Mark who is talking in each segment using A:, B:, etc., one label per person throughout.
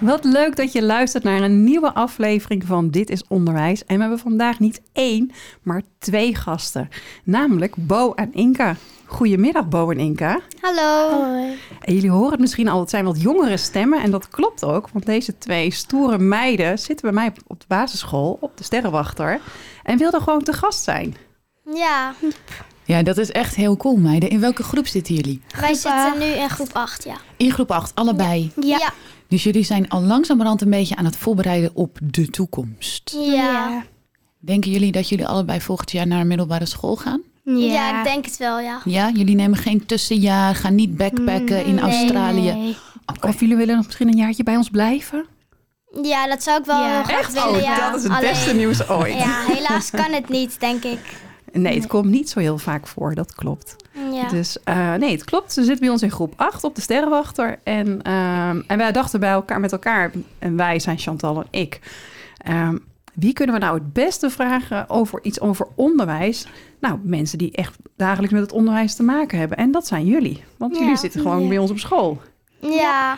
A: Wat leuk dat je luistert naar een nieuwe aflevering van Dit is Onderwijs. En we hebben vandaag niet één, maar twee gasten. Namelijk Bo en Inka. Goedemiddag Bo en Inka.
B: Hallo.
A: En jullie horen het misschien al, het zijn wat jongere stemmen. En dat klopt ook, want deze twee stoere meiden zitten bij mij op de basisschool, op de Sterrenwachter. En wilden gewoon te gast zijn.
B: Ja,
C: Ja, dat is echt heel cool, meiden. In welke groep zitten jullie?
B: wij zitten nu in groep 8, ja.
C: In groep 8, allebei.
B: Ja.
C: Dus jullie zijn al langzamerhand een beetje aan het voorbereiden op de toekomst.
B: Ja.
C: Denken jullie dat jullie allebei volgend jaar naar een middelbare school gaan?
B: Ja. ik denk het wel, ja.
C: Ja, jullie nemen geen tussenjaar, gaan niet backpacken in
B: Nee,
C: Australië.
B: nee.
A: Of jullie willen nog misschien een jaartje bij ons blijven?
B: Ja, dat zou ik wel
D: Ja.
B: graag
A: Echt?
B: willen,
A: Oh,
B: ja.
A: dat is het
B: Alleen-
A: beste nieuws ooit.
B: Ja, helaas kan het niet, denk ik.
A: Nee, het komt niet zo heel vaak voor, dat klopt.
B: Ja.
A: Dus eh, nee, het klopt. Ze zit bij ons in groep 8 op de Sterrenwachter. En, ehm, en wij dachten bij elkaar, met elkaar, en wij zijn Chantal en ik. ehm, wie kunnen we nou het beste vragen over iets over onderwijs? Nou, mensen die echt dagelijks met het onderwijs te maken hebben. En dat zijn jullie. Want
B: Ja.
A: jullie zitten gewoon
D: Ja.
A: bij ons op school.
B: Ja.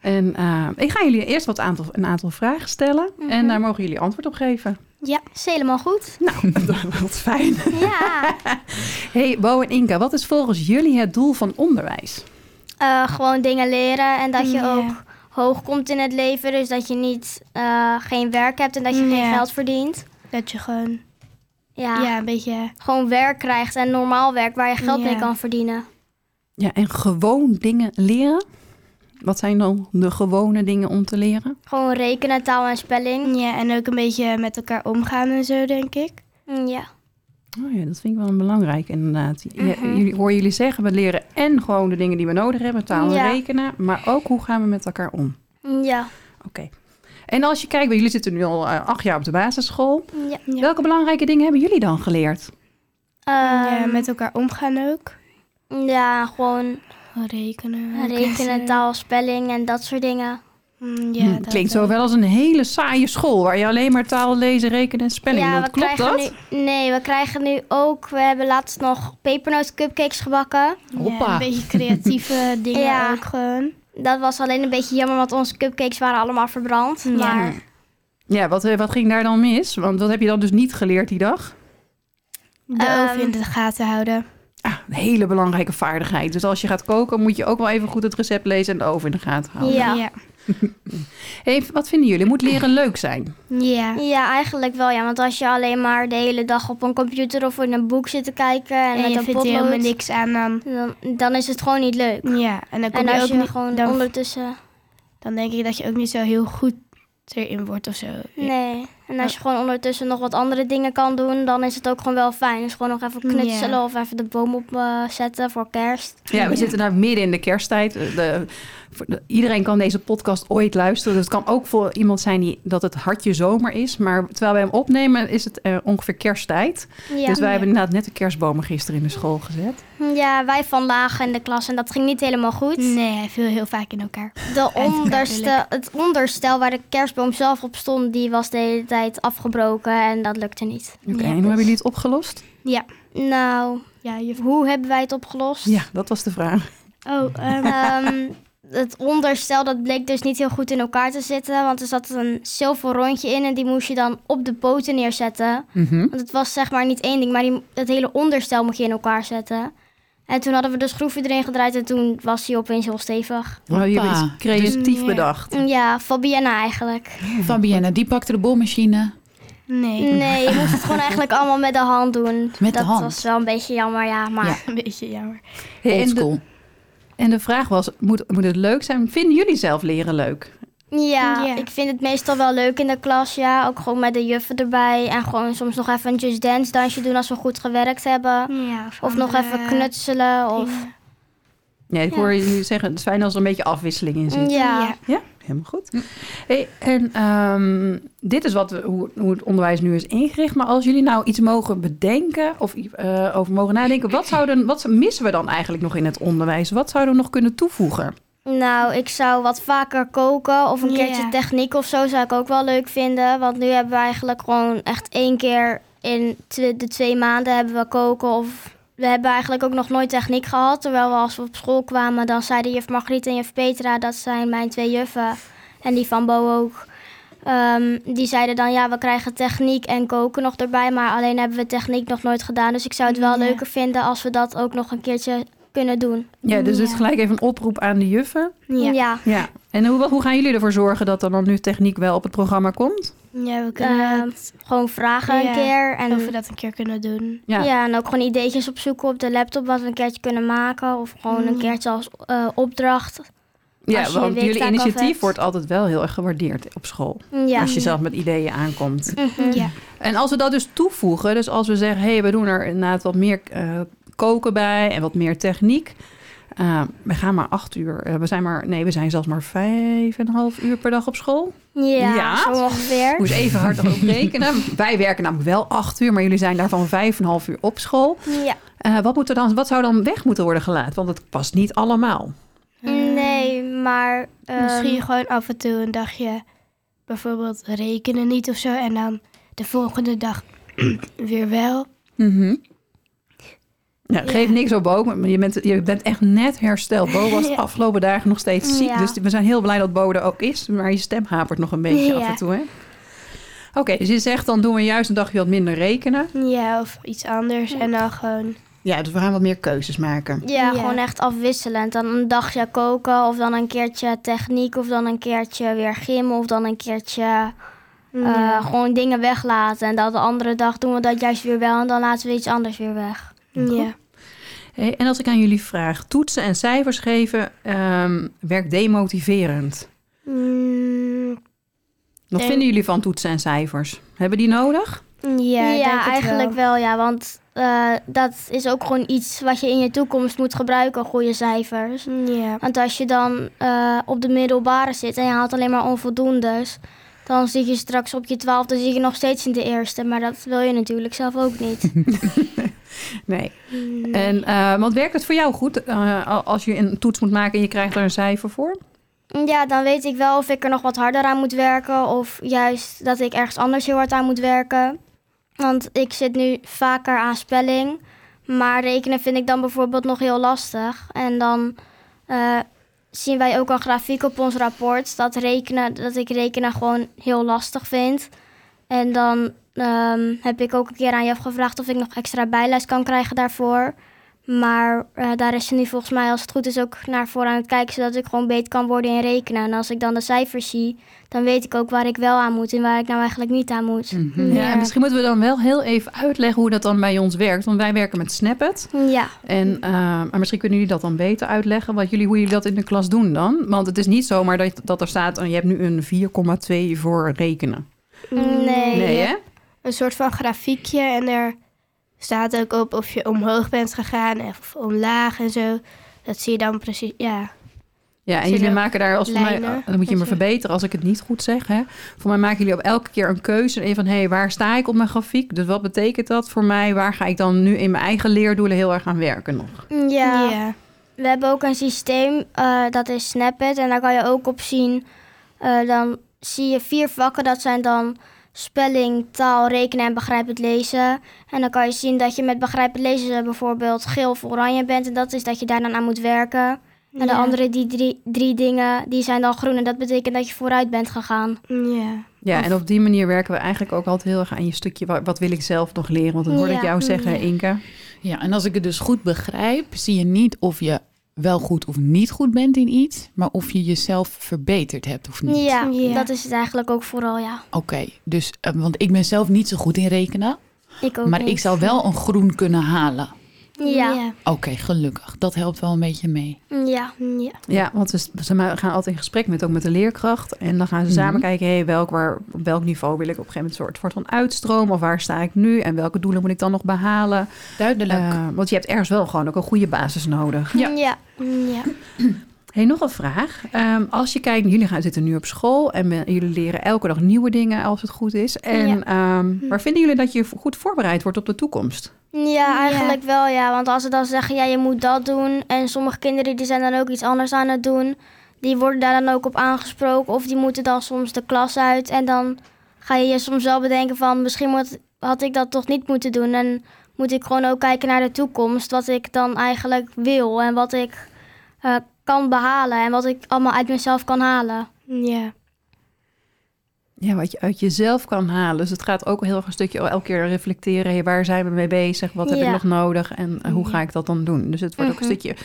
A: En eh, ik ga jullie eerst wat aantal, een aantal vragen stellen. En daar mogen jullie antwoord op geven.
B: Ja, is helemaal goed.
A: Nou, wat fijn.
B: Ja.
A: Hey, Bo en Inka, wat is volgens jullie het doel van onderwijs?
B: Eh, gewoon dingen leren en dat je ook hoog komt in het leven. Dus dat je niet eh, geen werk hebt en dat je geen geld verdient.
D: Dat je gewoon
B: Ja.
D: ja. een beetje...
B: Gewoon werk krijgt en normaal werk waar je geld mee kan verdienen.
A: Ja, en gewoon dingen leren. Wat zijn dan de gewone dingen om te leren?
B: Gewoon rekenen, taal en spelling.
D: Ja, en ook een beetje met elkaar omgaan en zo, denk ik.
B: Mm, Ja.
A: Oh ja, dat vind ik wel een belangrijk inderdaad. Je- jullie, hoor jullie zeggen, we leren en gewoon de dingen die we nodig hebben, taal en
B: Ja.
A: rekenen, maar ook hoe gaan we met elkaar om.
B: Mm, Ja.
A: Oké. En als je kijkt, jullie zitten nu al eh, acht jaar op de basisschool.
B: Ja.
D: Ja.
A: Welke belangrijke dingen hebben jullie dan geleerd?
D: ja,
B: Ehm,
D: met elkaar omgaan ook.
B: ja, gewoon
D: Rekenen.
B: rekenen, taal, spelling en dat soort dingen.
D: Mm, Ja,
A: Hm,
D: dat
A: Klinkt
D: wel.
A: zo wel als een hele saaie school, waar je alleen maar taal, lezen, rekenen en spelling
B: ja,
A: doet. Klopt dat?
B: nu. Nee, we krijgen nu ook. We hebben laatst nog pepernoot cupcakes gebakken.
A: Hoppa.
D: Ja, een beetje creatieve dingen
B: Ja.
D: ook gewoon.
B: Dat was alleen een beetje jammer, want onze cupcakes waren allemaal verbrand.
D: Ja.
B: Maar
A: Ja, wat, eh, wat ging daar dan mis? Want wat heb je dan dus niet geleerd die dag?
D: De
B: Ehm,
D: oven in de gaten houden.
A: Ah, een hele belangrijke vaardigheid. Dus als je gaat koken, moet je ook wel even goed het recept lezen en de oven in de gaten houden.
B: Ja.
D: Ja.
A: Hey, wat vinden jullie? Moet leren leuk zijn?
D: Ja.
B: ja, eigenlijk wel ja. Want als je alleen maar de hele dag op een computer of in een boek zit te kijken en,
D: En
B: met
D: je
B: een
D: vindt helemaal niks aan dan.
B: dan, dan is het gewoon niet leuk.
D: Ja, en dan kom
B: En
D: je
B: als
D: ook
B: je
D: niet...
B: gewoon
D: dan,
B: ondertussen...
D: dan denk ik dat je ook niet zo heel goed erin wordt of zo.
B: Nee. En als je gewoon ondertussen nog wat andere dingen kan doen, dan is het ook gewoon wel fijn. Dus gewoon nog even knutselen of even de boom opzetten voor kerst.
A: Ja, we zitten nou midden in de kersttijd. De, voor de- iedereen kan deze podcast ooit luisteren. Dus het kan ook voor iemand zijn die dat het hartje zomer is. Maar terwijl wij hem opnemen, is het eh, ongeveer kersttijd.
B: Ja.
A: Dus wij hebben inderdaad net de kerstbomen gisteren in de school gezet.
B: ja, wij van laag in de klas en dat ging niet helemaal goed.
D: Nee, hij viel heel vaak in elkaar.
B: De onderste, het onderstel waar de kerstboom zelf op stond, die was de tijd afgebroken en dat lukte niet.
A: Oké,
D: Ja,
A: en hoe hebben jullie het opgelost?
D: Ja.
B: Nou,
D: Ja, je...
B: hoe hebben wij het opgelost?
A: Ja, dat was de vraag.
D: Oh, ehm,
B: Ehm, het onderstel dat bleek dus niet heel goed in elkaar te zitten, want er zat een zilver rondje in en die moest je dan op de poten neerzetten.
A: Mhm.
B: Want het was zeg maar niet één ding, maar die, het hele onderstel moet je in elkaar zetten. En toen hadden we de schroefje erin gedraaid en toen was hij opeens heel stevig.
A: Oh, je iets creatief
D: Dus- ja.
A: bedacht.
B: Ja, Fabienne eigenlijk.
C: Fabienne, die pakte de bolmachine.
D: nee.
B: Nee, je moest het gewoon eigenlijk allemaal met de hand doen.
C: Met de
B: dat
C: hand?
B: was wel een beetje jammer, ja. Maar
C: Ja.
D: Een beetje jammer.
A: Hey, en, de, en de vraag was, moet, moet het leuk zijn? Vinden jullie zelf leren leuk?
B: Ja, ik vind het meestal wel leuk in de klas, ja. Ook gewoon met de juffen erbij. En gewoon soms nog even een Just Dance dansje doen als we goed gewerkt hebben.
D: Ja,
B: Of nog even knutselen. Of...
A: Ja, ik hoor jullie zeggen, het is fijn als er een beetje afwisseling in zit.
B: Ja.
D: Ja.
A: helemaal goed. Hey, en ehm, dit is wat we, hoe, hoe het onderwijs nu is ingericht. Maar als jullie nou iets mogen bedenken of eh, over mogen nadenken, wat, zouden, wat missen we dan eigenlijk nog in het onderwijs? Wat zouden we nog kunnen toevoegen?
B: Nou, ik zou wat vaker koken of een keertje techniek of zo zou ik ook wel leuk vinden. Want nu hebben we eigenlijk gewoon echt één keer in de twee maanden hebben we koken. Of we hebben eigenlijk ook nog nooit techniek gehad. Terwijl we als we op school kwamen, dan zeiden juf Margriet en juf Petra, dat zijn mijn twee juffen. En die van Bo ook. Ehm, die zeiden dan, ja, we krijgen techniek en koken nog erbij. Maar alleen hebben we techniek nog nooit gedaan. Dus ik zou het wel leuker vinden als we dat ook nog een keertje kunnen doen.
A: Ja, dus het is gelijk even een oproep aan de juffen.
D: Ja.
B: ja.
A: Ja. En hoe, hoe gaan jullie ervoor zorgen dat er dan nu techniek wel op het programma komt?
D: Ja, we kunnen
B: Ehm,
D: het-
B: gewoon vragen
D: Ja,
B: een keer. En,
D: of we dat een keer kunnen doen.
A: Ja.
B: ja. en ook gewoon ideetjes opzoeken op de laptop wat we een keertje kunnen maken. Of gewoon een
D: Mm.
B: keertje als eh, opdracht.
A: Ja, want jullie initiatief wordt altijd wel heel erg gewaardeerd op school.
B: Ja.
A: Als je zelf met ideeën aankomt.
B: Mhm.
D: Ja.
A: En als we dat dus toevoegen, dus als we zeggen, hé, hey, we doen er inderdaad wat meer eh, koken bij en wat meer techniek. Eh, we gaan maar acht uur. eh, we zijn maar, nee, we zijn zelfs maar vijf en een half uur per dag op school.
B: Ja,
A: Ja?
B: zo ongeveer.
A: Moest even hard op rekenen. Wij werken namelijk wel acht uur, maar jullie zijn daarvan vijf en een half uur op school.
B: Ja.
A: Eh, wat, moet er dan, wat zou dan weg moeten worden gelaten? Want het past niet allemaal.
B: Nee, maar... ehm,
D: Misschien gewoon af en toe een dagje bijvoorbeeld rekenen niet of zo. En dan de volgende dag weer wel.
A: Mhm. Ja, geef niks op Bo. maar Je bent, je bent echt net hersteld. Bo was de
D: Ja.
A: afgelopen dagen nog steeds ziek.
B: Ja.
A: Dus we zijn heel blij dat Bo er ook is. Maar je stem hapert nog een beetje
D: Ja.
A: af en toe. hè? Oké, dus je zegt dan doen we juist een dagje wat minder rekenen.
D: Ja, of iets anders. En dan gewoon...
A: Ja, dus we gaan wat meer keuzes maken.
B: Ja,
D: Ja.
B: gewoon echt afwisselend. Dan een dagje koken of dan een keertje techniek of dan een keertje weer gym of dan een keertje eh,
D: ja.
B: gewoon dingen weglaten. En dan de andere dag doen we dat juist weer wel en dan laten we iets anders weer weg.
D: ja.
A: Hey, en als ik aan jullie vraag, toetsen en cijfers geven ehm, werkt demotiverend.
D: Mm,
A: Wat
D: Denk-
A: vinden jullie van toetsen en cijfers? Hebben die nodig?
D: ja,
B: eigenlijk wel. ja. Want eh, dat is ook gewoon iets wat je in je toekomst moet gebruiken, goede cijfers.
D: Ja.
B: Want als je dan eh, op de middelbare zit en je haalt alleen maar onvoldoendes... dan zit je straks op je twaalfde zit je nog steeds in de eerste. Maar dat wil je natuurlijk zelf ook niet.
A: Nee. En, eh, want werkt het voor jou goed eh, al- als je een toets moet maken en je krijgt er een cijfer voor?
B: ja, dan weet ik wel of ik er nog wat harder aan moet werken... of juist dat ik ergens anders heel hard aan moet werken. Want ik zit nu vaker aan spelling... maar rekenen vind ik dan bijvoorbeeld nog heel lastig. En dan eh, zien wij ook een grafiek op ons rapport... Dat, rekenen, dat ik rekenen gewoon heel lastig vind... En dan ehm, heb ik ook een keer aan Jef gevraagd of ik nog extra bijles kan krijgen daarvoor. Maar eh, daar is ze nu volgens mij, als het goed is, ook naar voor aan het kijken, zodat ik gewoon beter kan worden in rekenen. En als ik dan de cijfers zie, dan weet ik ook waar ik wel aan moet en waar ik nou eigenlijk niet aan moet.
A: Ja. en misschien moeten we dan wel heel even uitleggen hoe dat dan bij ons werkt. Want wij werken met Snappet.
B: Ja,
A: En, eh, maar misschien kunnen jullie dat dan beter uitleggen. Wat jullie, hoe jullie dat in de klas doen dan. Want het is niet zomaar dat, dat er staat... oh, je hebt nu een 4,2 voor rekenen.
B: nee.
A: Nee, hè?
D: Een soort van grafiekje. En er staat ook op of je omhoog bent gegaan of omlaag en zo. Dat zie je dan precies, ja.
A: Ja, en jullie maken daar, als voor mij,
D: lijnen
A: dan moet je me verbeteren als ik het niet goed zeg. Hè? Voor mij maken jullie op elke keer een keuze. En van, hé, hey, waar sta ik op mijn grafiek? Dus wat betekent dat voor mij? Waar ga ik dan nu in mijn eigen leerdoelen heel erg aan werken nog?
B: Ja.
D: ja.
B: we hebben ook een systeem, eh, dat is Snapit. En daar kan je ook op zien, eh, dan zie je vier vakken. Dat zijn dan spelling, taal, rekenen en begrijpend lezen. En dan kan je zien dat je met begrijpend lezen bijvoorbeeld geel of oranje bent. En dat is dat je daar dan aan moet werken. En de andere die drie, drie dingen, die zijn dan groen. En dat betekent dat je vooruit bent gegaan.
D: Ja.
A: Ja, en op die manier werken we eigenlijk ook altijd heel erg aan je stukje... wat, wat wil ik zelf nog leren? Want dat hoorde ik jou zeggen,
D: Ja.
A: Inke.
C: Ja, en als ik het dus goed begrijp, zie je niet of je wel goed of niet goed bent in iets, maar of je jezelf verbeterd hebt of niet.
B: Ja,
D: Ja.
B: dat is het eigenlijk ook vooral, ja.
C: Oké, dus eh, want ik ben zelf niet zo goed in rekenen,
B: Ik ook
C: maar
B: niet.
C: ik zou wel een groen kunnen halen.
B: Ja,
C: Oké, gelukkig. Dat helpt wel een beetje mee.
B: ja.
D: Ja.
A: Ja, want ze, ze gaan altijd in gesprek met, ook met de leerkracht. En dan gaan ze samen
C: Mhm.
A: kijken... Hey, welk, waar, op welk niveau wil ik op een gegeven moment... een soort, soort van uitstromen? Of waar sta ik nu? En welke doelen moet ik dan nog behalen?
C: Duidelijk.
A: Eh, want je hebt ergens wel gewoon ook een goede basis nodig.
C: Ja.
B: ja.
D: Ja.
A: Hey, nog een vraag. Ehm, als je kijkt, jullie gaan zitten nu op school en ben- jullie leren elke dag nieuwe dingen als het goed is. En
B: Ja.
A: ehm, waar vinden jullie dat je goed voorbereid wordt op de toekomst?
B: Ja, eigenlijk wel ja. Want als ze dan zeggen, ja, je moet dat doen. En sommige kinderen die zijn dan ook iets anders aan het doen. Die worden daar dan ook op aangesproken. Of die moeten dan soms de klas uit. En dan ga je je soms wel bedenken van... misschien moet, had ik dat toch niet moeten doen. En moet ik gewoon ook kijken naar de toekomst. Wat ik dan eigenlijk wil. En wat ik eh, kan behalen. En wat ik allemaal uit mezelf kan halen.
D: Ja.
A: Ja, wat je uit jezelf kan halen. Dus het gaat ook heel erg een stukje elke keer reflecteren. Waar zijn we mee bezig? Wat heb ik nog nodig? En eh, hoe ga ik dat dan doen? Dus het wordt ook een
B: Mhm.
A: stukje...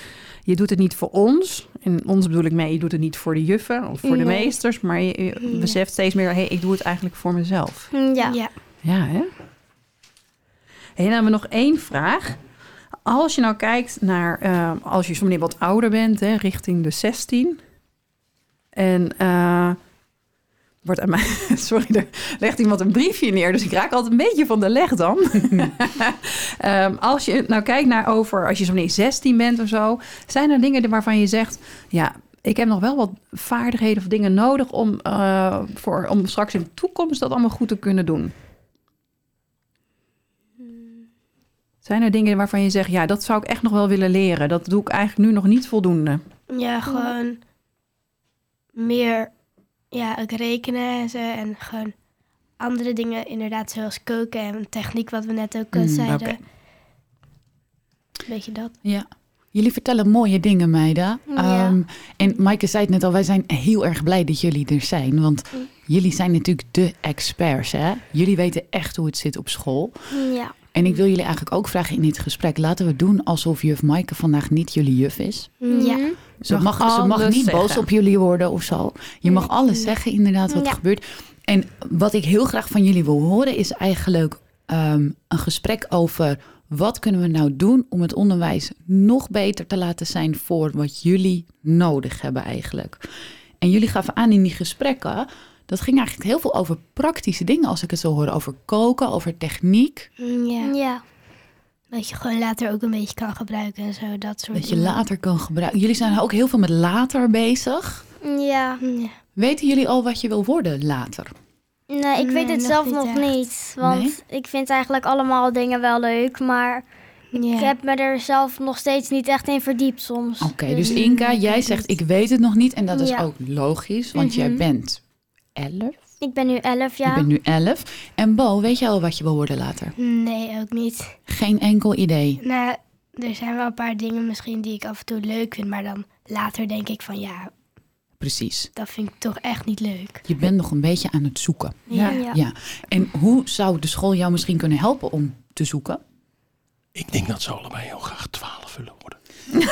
A: Je doet het niet voor ons. En ons bedoel ik mee, je doet het niet voor de juffen of voor de meesters. Maar je, je
D: Ja.
A: beseft steeds meer, hey, ik doe het eigenlijk voor mezelf.
B: Ja.
D: Ja.
A: Ja, hè? En dan hebben we nog één vraag. Als je nou kijkt naar, eh, als je zometeen wat ouder bent, hè, richting de 16. En eh, wordt aan mij, sorry, er legt iemand een briefje neer, dus ik raak altijd een beetje van de leg dan. Ehm, als je nou kijkt naar over, als je zometeen 16 bent of zo, zijn er dingen waarvan je zegt, ja, ik heb nog wel wat vaardigheden of dingen nodig om, eh, voor, om straks in de toekomst dat allemaal goed te kunnen doen. Zijn er dingen waarvan je zegt, ja, dat zou ik echt nog wel willen leren. Dat doe ik eigenlijk nu nog niet voldoende.
D: Ja, gewoon meer ja, ook rekenen en zo. En gewoon andere dingen, inderdaad, zoals koken en techniek, wat we net ook eh,
C: Mm,
D: zeiden.
A: oké.
D: Beetje dat.
C: Ja. Jullie vertellen mooie dingen, meiden.
B: Ja.
C: Ehm, en Maaike zei het net al, wij zijn heel erg blij dat jullie er zijn. Want jullie zijn natuurlijk de experts, hè? Jullie weten echt hoe het zit op school.
B: Ja.
C: En ik wil jullie eigenlijk ook vragen in dit gesprek... laten we doen alsof juf Maaike vandaag niet jullie juf is.
D: Ja.
B: Mhm.
C: Ze
A: Mag
C: mag, ze mag niet boos op jullie worden of zo. Je mag alles zeggen, inderdaad, wat
B: Ja.
C: er gebeurt. En wat ik heel graag van jullie wil horen... is eigenlijk ehm, een gesprek over... wat kunnen we nou doen om het onderwijs nog beter te laten zijn... voor wat jullie nodig hebben eigenlijk. En jullie gaven aan in die gesprekken... dat ging eigenlijk heel veel over praktische dingen... als ik het zo hoor, over koken, over techniek...
D: Ja.
B: Ja.
D: Dat je gewoon later ook een beetje kan gebruiken en zo, dat soort
C: dat je
D: dingen.
C: later kan gebruiken. Jullie zijn ook heel veel met later bezig.
B: Ja.
D: Ja.
C: Weten jullie al wat je wil worden later?
B: Nee, ik weet het
D: nog
B: zelf
D: niet
B: nog
D: echt.
B: niet. Want
C: Nee?
B: ik vind eigenlijk allemaal dingen wel leuk. Maar
D: Ja.
B: ik heb me er zelf nog steeds niet echt in verdiept soms.
C: Oké, dus Inka, jij zegt ik weet het nog niet. En dat is
B: Ja.
C: ook logisch, want jij
B: Mhm.
C: bent elf.
B: Ik ben nu elf
C: Je
B: jaar.
C: bent nu elf. En Bo, weet je al wat je wil worden later?
D: Nee, ook niet.
C: Geen enkel idee.
D: Nou, er zijn wel een paar dingen misschien die ik af en toe leuk vind, maar dan later denk ik van ja,
C: Precies.
D: dat vind ik toch echt niet leuk.
C: Je bent nog een beetje aan het zoeken.
A: Ja.
B: Ja.
C: Ja. En hoe zou de school jou misschien kunnen helpen om te zoeken?
E: Ik denk dat ze allebei heel graag 12 willen worden.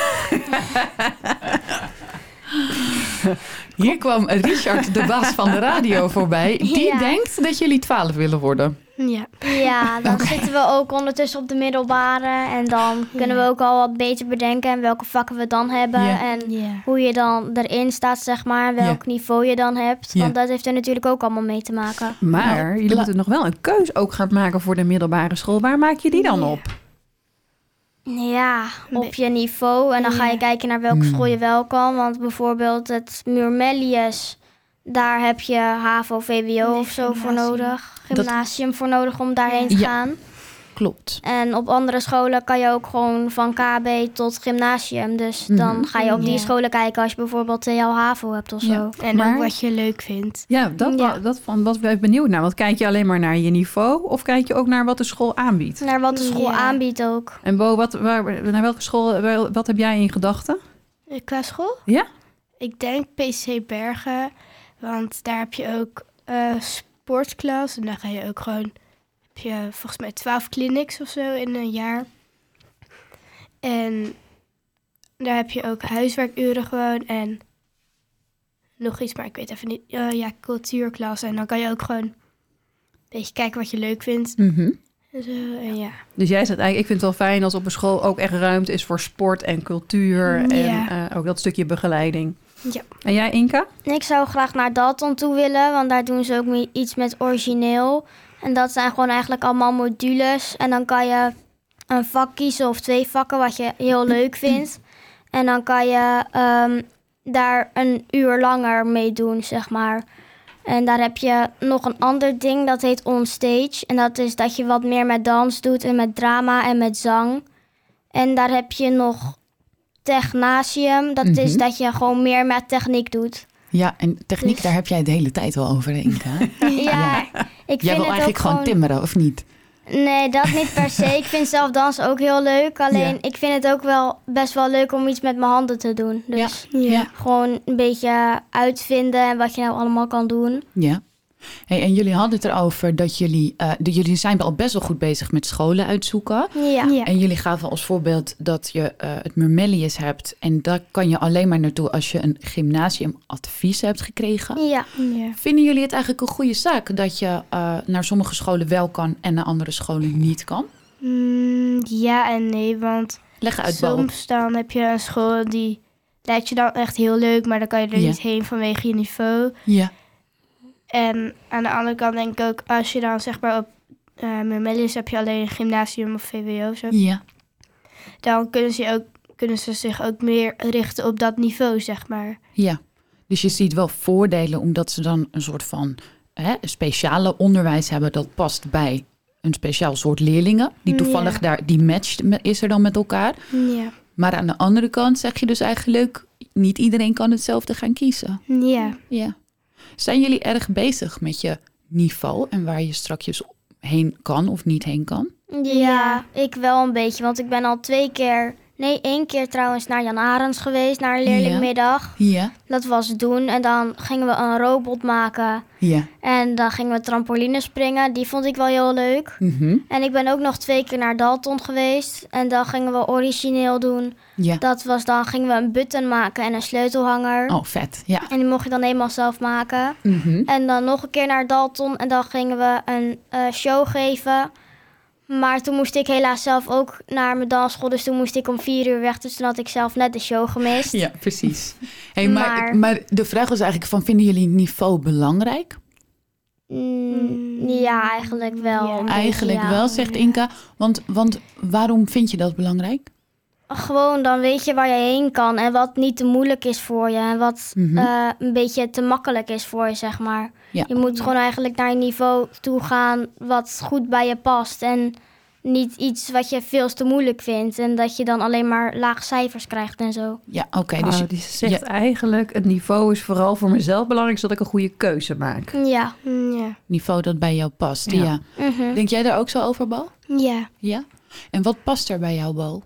C: Hier kwam Richard, de baas van de radio, voorbij. Die
B: Ja.
C: denkt dat jullie twaalf willen worden.
D: Ja.
B: Ja, dan zitten we ook ondertussen op de middelbare. En dan kunnen we ook al wat beter bedenken en welke vakken we dan hebben.
C: Ja.
B: En
D: Ja.
B: hoe je dan erin staat, zeg maar. Welk niveau je dan hebt.
C: Ja.
B: Want dat heeft er natuurlijk ook allemaal mee te maken.
A: Maar
C: Nou,
A: jullie moeten nog wel een keus ook gaan maken voor de middelbare school. Waar maak je die dan
D: Ja.
A: op?
B: Ja, op je niveau. En dan ga je kijken naar welke
C: Hmm.
B: school je wel kan. Want bijvoorbeeld het Muurmelius, daar heb je HAVO, VWO
D: Nee,
B: of zo voor nodig. Gymnasium voor nodig om daarheen te
C: Ja.
B: gaan.
C: Klopt.
B: En op andere scholen kan je ook gewoon van KB tot gymnasium. Dus
C: Mhm.
B: dan ga je op die
D: Ja.
B: scholen kijken als je bijvoorbeeld TL HAVO hebt of zo.
C: Ja.
D: En
A: Maar-
D: ook wat je leuk vindt.
A: Ja, dat,
B: Ja.
A: dat van wat ben ik benieuwd naar. Want kijk je alleen maar naar je niveau of kijk je ook naar wat de school aanbiedt?
B: Naar wat de school
D: Ja.
B: aanbiedt ook.
A: En Bo, wat, waar, naar welke school, waar- wat heb jij in gedachten?
D: Eh, Qua school?
A: Ja?
D: Ik denk PC Bergen, want daar heb je ook eh sportklas. En dan ga je ook gewoon, heb je volgens mij 12 clinics of zo in een jaar. En daar heb je ook huiswerkuren gewoon en nog iets, maar ik weet even niet. eh, ja, cultuurklas. En dan kan je ook gewoon een beetje kijken wat je leuk vindt.
C: Mhm.
D: En zo, en ja.
A: Dus jij zegt eigenlijk, ik vind het wel fijn als op een school ook echt ruimte is voor sport en cultuur. En eh, ook dat stukje begeleiding.
D: Ja.
A: En jij, Inka?
B: Ik zou graag naar Dalton toe willen, want daar doen ze ook iets met origineel. En dat zijn gewoon eigenlijk allemaal modules. En dan kan je een vak kiezen of twee vakken wat je heel leuk vindt. En dan kan je ehm, daar een uur langer mee doen, zeg maar. En daar heb je nog een ander ding, dat heet onstage. En dat is dat je wat meer met dans doet en met drama en met zang. En daar heb je nog technatium. Dat is
C: Mhm.
B: dat je gewoon meer met techniek doet.
C: Ja, en techniek,
B: Dus-
C: daar heb jij het de hele tijd wel over, Inka.
B: Ja, ik
C: Jij wil eigenlijk gewoon timmeren, of niet?
B: Nee, dat niet per se. Ik vind zelf dansen ook heel leuk. Alleen
C: Ja.
B: ik vind het ook wel best wel leuk om iets met mijn handen te doen. Dus
C: Ja.
B: gewoon een beetje uitvinden en wat je nou allemaal kan doen.
C: Ja. Hey, en jullie hadden het erover dat jullie, eh, de, jullie zijn al best wel goed bezig met scholen uitzoeken.
B: Ja.
D: Ja.
C: En jullie gaven als voorbeeld dat je eh, het Mermellius hebt. En daar kan je alleen maar naartoe als je een gymnasiumadvies hebt gekregen.
B: Ja.
D: Ja.
C: Vinden jullie het eigenlijk een goede zaak dat je eh, naar sommige scholen wel kan en naar andere scholen niet kan?
D: Mm, ja en nee, want
C: Leg uit,
D: soms dan heb je een school die lijkt je dan echt heel leuk, maar dan kan je er
C: Ja.
D: niet heen vanwege je niveau.
C: Ja,
D: En aan de andere kant denk ik ook, als je dan zeg maar op uh, heb je alleen een gymnasium of VWO, zo,
C: ja,
D: dan kunnen ze, ook, kunnen ze zich ook meer richten op dat niveau, zeg maar.
C: ja. Dus je ziet wel voordelen omdat ze dan een soort van hè, speciale onderwijs hebben dat past bij een speciaal soort leerlingen. Die
D: Ja.
C: toevallig daar, die matcht me- is er dan met elkaar.
D: Ja.
C: Maar aan de andere kant zeg je dus eigenlijk, niet iedereen kan hetzelfde gaan kiezen.
D: Ja.
C: Ja. Zijn jullie erg bezig met je niveau en waar je strakjes heen kan of niet heen kan?
B: Ja, ik wel een beetje. Want ik ben al twee keer, nee één keer trouwens naar Jan Arends geweest. Naar een leerlingmiddag.
C: Ja,
B: Dat was doen. En dan gingen we een robot maken.
C: ja.
B: En dan gingen we trampoline springen. Die vond ik wel heel leuk.
C: Mhm.
B: En ik ben ook nog twee keer naar Dalton geweest. En dan gingen we origineel doen.
C: Ja.
B: Dat was dan gingen we een button maken en een sleutelhanger.
C: Oh, vet. Ja.
B: En die mocht je dan helemaal zelf maken.
C: Mhm.
B: En dan nog een keer naar Dalton. En dan gingen we een eh, show geven. Maar toen moest ik helaas zelf ook naar mijn dansschool. Dus toen moest ik om vier uur weg. Dus toen had ik zelf net de show gemist.
C: Ja, precies. Hey, maar,
B: Maar-
C: maar de vraag was eigenlijk van, vinden jullie niveau belangrijk?
B: Mm, ja, eigenlijk wel.
D: Ja.
C: Eigenlijk
B: ja.
C: wel, zegt Inka. Want, want waarom vind je dat belangrijk?
B: Gewoon, dan weet je waar je heen kan. En wat niet te moeilijk is voor je. En wat
C: Mhm.
B: eh, een beetje te makkelijk is voor je, zeg maar.
C: Ja.
B: Je moet gewoon eigenlijk naar een niveau toe gaan wat goed bij je past. En niet iets wat je veel te moeilijk vindt. En dat je dan alleen maar laag cijfers krijgt en zo.
C: Ja, oké.
A: dus
C: dus je-
A: die zegt
C: ja.
A: eigenlijk, het niveau is vooral voor mezelf belangrijk, zodat ik een goede keuze maak.
B: Ja.
D: Ja.
C: niveau dat bij jou past.
A: Ja.
C: Ja.
B: Mhm.
C: Denk jij daar ook zo over, Bo?
D: Ja.
C: Ja. En wat past er bij jou, Bo?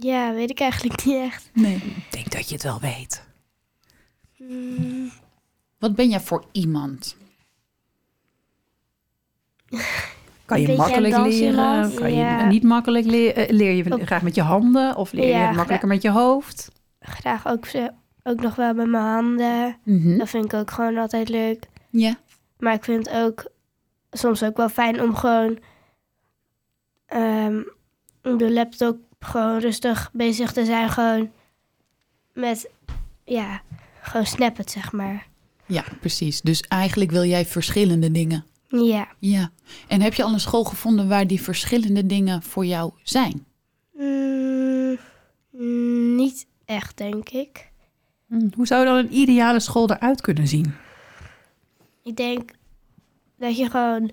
D: Ja, weet ik eigenlijk niet echt.
C: Nee.
A: Ik denk dat je het wel weet.
D: Mm,
C: Wat ben jij voor iemand?
A: Kan je makkelijk leren? Kan
D: ja.
A: je niet makkelijk leren? Leer je graag met je handen? Of leer je
D: Ja,
A: makkelijker met je hoofd?
D: graag ook, ook nog wel met mijn handen.
C: Mhm.
D: Dat vind ik ook gewoon altijd leuk.
C: Ja.
D: Maar ik vind het ook soms ook wel fijn om gewoon op de laptop gewoon rustig bezig te zijn. Gewoon met, ja, gewoon snappen, zeg maar.
C: ja, precies. Dus eigenlijk wil jij verschillende dingen.
D: Ja.
C: Ja. En heb je al een school gevonden waar die verschillende dingen voor jou zijn?
D: Mm, mm, niet echt, denk ik.
A: Hm, Hoe zou dan een ideale school eruit kunnen zien?
D: Ik denk dat je gewoon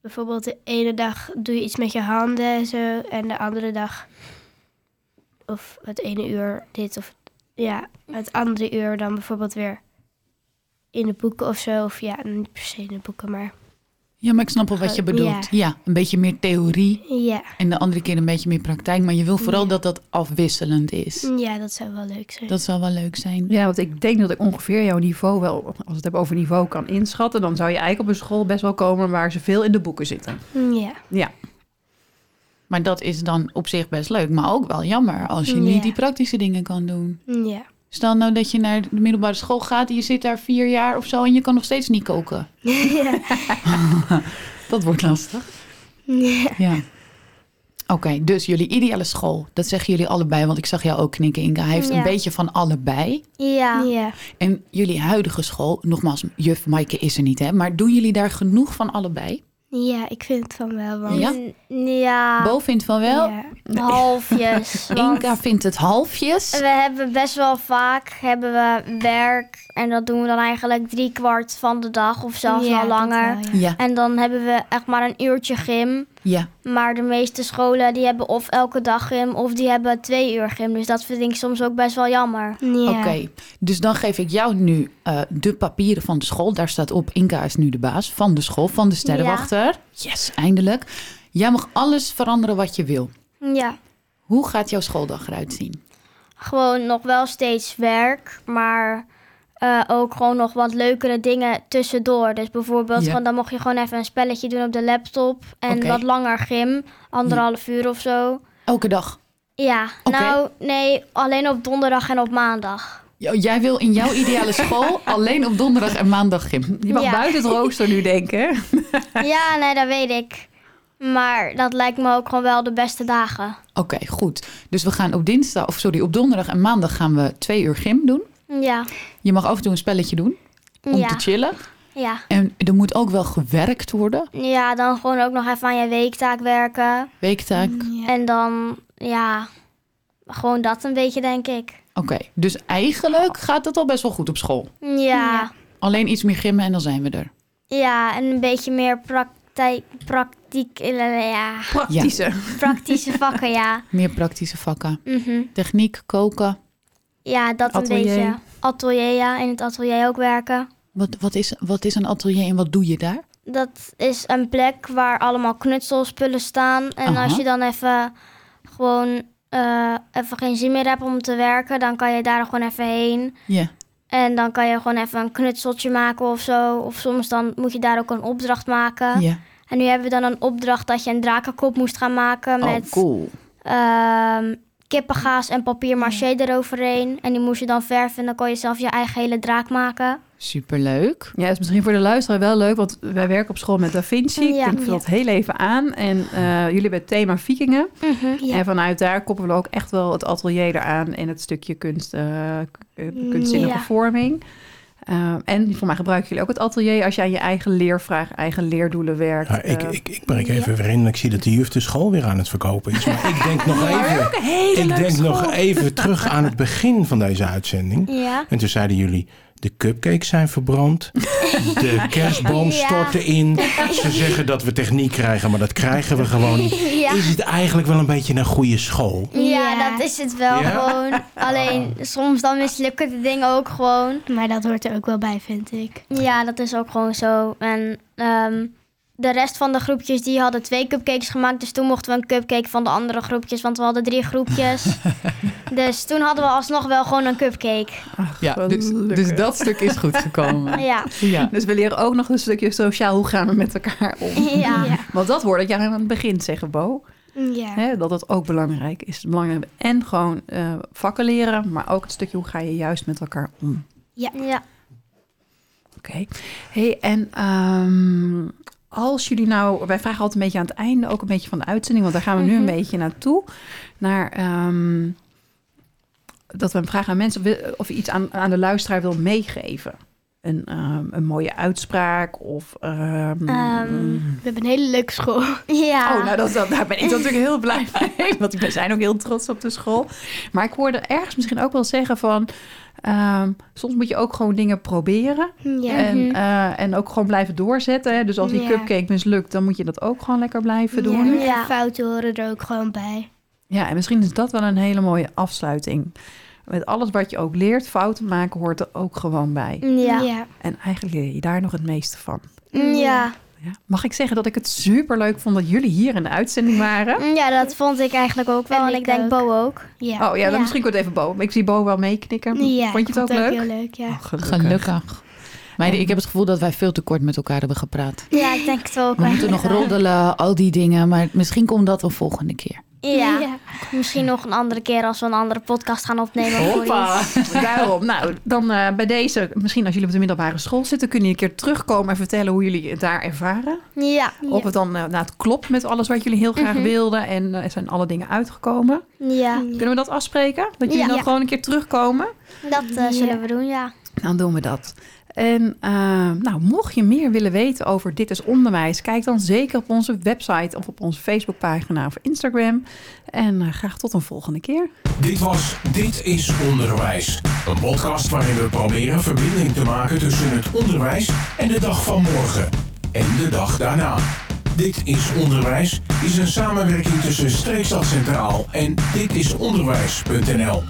D: bijvoorbeeld de ene dag doe je iets met je handen en zo. En de andere dag, of het ene uur dit of ja, het andere uur dan bijvoorbeeld weer in de boeken of zo. Of ja, niet per se in de boeken, maar
C: Ja, maar ik snap wel wat je bedoelt.
D: Ja.
C: Ja, een beetje meer theorie
D: ja.
C: en de andere keer een beetje meer praktijk. Maar je wil vooral
D: Ja.
C: dat dat afwisselend is.
D: Ja, dat zou wel leuk zijn.
C: Dat zou wel leuk zijn.
A: Ja, want ik denk dat ik ongeveer jouw niveau wel, als we het hebben over niveau, kan inschatten. Dan zou je eigenlijk op een school best wel komen waar ze veel in de boeken zitten.
D: Ja.
A: Ja,
C: Maar dat is dan op zich best leuk. Maar ook wel jammer als je niet die praktische dingen kan doen.
D: Ja.
C: Stel nou dat je naar de middelbare school gaat en je zit daar vier jaar of zo en je kan nog steeds niet koken.
D: ja.
C: Dat wordt lastig.
D: ja.
C: Ja. Oké, dus jullie ideale school, dat zeggen jullie allebei, want ik zag jou ook knikken, Inga. Hij heeft een beetje van allebei.
B: Ja.
D: Ja.
C: En jullie huidige school, nogmaals, juf Maaike is er niet, hè? Maar doen jullie daar genoeg van allebei?
D: Ja, ik vind het van wel. Want
C: Ja?
B: Ja,
C: Bo vindt van wel.
D: Ja.
B: halfjes. want
C: Inka vindt het halfjes.
B: we hebben best wel vaak hebben we werk. En dat doen we dan eigenlijk drie kwart van de dag of zelfs
D: Ja,
B: al langer.
D: wel,
B: En dan hebben we echt maar een uurtje gym.
C: Ja.
B: Maar de meeste scholen die hebben of elke dag gym of die hebben twee uur gym. Dus dat vind ik soms ook best wel jammer.
D: Ja.
C: Oké, dus dan geef ik jou nu eh, de papieren van de school. Daar staat op, Inka is nu de baas van de school, van de sterrenwachter. Yes, eindelijk. Jij mag alles veranderen wat je wil.
B: Ja,
C: Hoe gaat jouw schooldag eruit zien?
B: gewoon nog wel steeds werk, maar eh, ook gewoon nog wat leukere dingen tussendoor. Dus bijvoorbeeld,
C: Ja.
B: gewoon, dan mocht je gewoon even een spelletje doen op de laptop. En wat langer gym, anderhalf uur of zo.
C: Elke dag.
B: Ja, nou nee, alleen op donderdag en op maandag.
C: Jo, Jij wil in jouw ideale school alleen op donderdag en maandag gym.
A: Je mag
B: Ja.
A: buiten het rooster nu denken.
B: ja, nee, dat weet ik. Maar dat lijkt me ook gewoon wel de beste dagen.
C: Oké, goed. Dus we gaan op dinsdag, of sorry, op donderdag en maandag gaan we twee uur gym doen.
B: Ja,
C: Je mag af en toe een spelletje doen om
B: ja,
C: te chillen.
B: ja.
C: En er moet ook wel gewerkt worden.
B: Ja, dan gewoon ook nog even aan je weektaak werken.
C: Weektaak.
D: Ja.
B: En dan, ja, gewoon dat een beetje, denk ik.
C: Oké, dus eigenlijk gaat het al best wel goed op school.
B: Ja, ja,
D: Ja.
C: Alleen iets meer gymmen en dan zijn we er.
B: en een beetje meer praktijk, praktiek, eh, ja,
A: Praktische.
B: praktische vakken, ja.
C: Meer praktische vakken.
B: Mhm.
C: Techniek, koken.
B: Ja, dat
A: Atelier.
B: een beetje. Atelier, ja, in het atelier ook werken.
C: Wat, wat, is, wat is een atelier en wat doe je daar?
B: Dat is een plek waar allemaal knutselspullen staan. En
C: Aha.
B: als je dan even gewoon eh, even geen zin meer hebt om te werken, dan kan je daar gewoon even heen.
C: Ja.
B: En dan kan je gewoon even een knutseltje maken of zo. Of soms dan moet je daar ook een opdracht maken.
C: ja.
B: En nu hebben we dan een opdracht dat je een drakenkop moest gaan maken
C: Oh,
B: met
C: cool.
B: ehm, kippengaas en papier maché eroverheen. En die moest je dan verven en dan kon je zelf je eigen hele draak maken.
C: Superleuk.
A: Ja, is misschien voor de luisteraar wel leuk, want wij werken op school met Da Vinci.
B: Ja.
A: Ik denk dat heel even aan. En eh, jullie hebben het thema vikingen.
D: Ja.
A: En vanuit daar koppelen we ook echt wel het atelier eraan en het stukje kunst, eh, eh, kunstzinnige
B: Ja.
A: vorming. Eh, en voor mij gebruiken jullie ook het atelier als je aan je eigen leervraag, eigen leerdoelen werkt.
E: Ja, ik,
A: Eh,
E: ik, ik breek even weer in. Ik zie dat de juf de school weer aan het verkopen is. Maar ik denk nog even, ik denk nog even terug aan het begin van deze uitzending.
B: Ja.
E: En toen zeiden jullie, de cupcakes zijn verbrand. De kerstboom
B: Ja.
E: stortte in. Ze zeggen dat we techniek krijgen, maar dat krijgen we gewoon niet.
B: Ja.
E: Is het eigenlijk wel een beetje een goede school?
B: Ja,
D: Ja.
B: dat is het wel
E: Ja?
B: gewoon. Alleen soms dan mislukken de dingen ook gewoon.
D: Maar dat hoort er ook wel bij, vind ik.
B: Ja, dat is ook gewoon zo. En ehm, de rest van de groepjes die hadden twee cupcakes gemaakt. Dus toen mochten we een cupcake van de andere groepjes. Want we hadden drie groepjes. dus toen hadden we alsnog wel gewoon een cupcake.
C: Ja, dus, dus dat stuk is goed gekomen.
B: Ja,
C: Ja.
A: Dus we leren ook nog een stukje sociaal, hoe gaan we met elkaar om?
B: ja.
D: Ja.
A: Want dat woord dat jij aan het begin zeggen, Bo.
D: Ja.
A: Hè, dat dat ook belangrijk is. Belangrijk. En gewoon eh, vakken leren, maar ook het stukje hoe ga je juist met elkaar om.
B: ja.
A: Oké. Hey, en ehm, als jullie nou, wij vragen altijd een beetje aan het einde ook een beetje van de uitzending, want daar gaan we nu een beetje naartoe. Naar ehm, dat we vragen aan mensen of je iets aan, aan de luisteraar wil meegeven. Een, ehm, een mooie uitspraak of. ehm,
B: Ehm,
D: We hebben een hele leuke school.
B: Ja.
A: Oh, nou, dat, dat, daar ben ik natuurlijk heel blij mee. Want we zijn ook heel trots op de school. Maar ik hoorde ergens misschien ook wel zeggen van... ehm, soms moet je ook gewoon dingen proberen.
D: Ja.
A: En, eh, en ook gewoon blijven doorzetten. Hè? Dus als die
D: Ja.
A: cupcake mislukt, dan moet je dat ook gewoon lekker blijven doen.
D: Ja,
A: Ja.
D: en
B: Ja.
D: fouten horen er ook gewoon bij.
A: en misschien is dat wel een hele mooie afsluiting. Met alles wat je ook leert, fouten maken hoort er ook gewoon bij.
B: Ja.
D: Ja.
A: En eigenlijk leer je daar nog het meeste van.
B: Ja.
A: Ja. Mag ik zeggen dat ik het super leuk vond dat jullie hier in de uitzending waren?
B: Ja, dat vond ik eigenlijk ook wel.
D: En
B: En
D: ik
B: ik denk
D: ook.
B: Bo ook.
D: Ja.
A: Oh ja, dan
B: Ja.
A: misschien kort even Bo. Ik zie Bo wel meeknikken.
D: Ja,
A: vond je het ook leuk?
D: heel leuk, ja.
A: Oh, gelukkig.
C: Gelukkig. Meiden, ik heb het gevoel dat wij veel te kort met elkaar hebben gepraat.
B: Ja, ik denk het ook.
C: We moeten nog roddelen, al die dingen. Maar misschien komt dat een volgende keer.
B: Ja.
D: Ja.
B: Misschien nog een andere keer als we een andere podcast gaan opnemen.
A: Hoppa. Daarom. Nou, dan eh, bij deze, misschien als jullie op de middelbare school zitten, kunnen jullie een keer terugkomen en vertellen hoe jullie het daar ervaren.
B: Ja.
A: Of het dan eh, nou, het klopt met alles wat jullie heel graag
B: Mhm.
A: wilden en eh, zijn alle dingen uitgekomen.
B: Ja.
A: Kunnen we dat afspreken? Dat jullie
B: Ja.
A: dan
B: Ja.
A: gewoon een keer terugkomen?
B: Dat eh,
D: Ja.
B: zullen we doen, ja.
A: Dan doen we dat. En uh, nou, mocht je meer willen weten over Dit is Onderwijs, kijk dan zeker op onze website of op onze Facebookpagina of Instagram. En uh, graag tot een volgende keer.
F: Dit was Dit is Onderwijs. Een podcast waarin we proberen verbinding te maken tussen het onderwijs en de dag van morgen. En de dag daarna. Dit is Onderwijs is een samenwerking tussen Streekstad Centraal en ditisonderwijs.nl.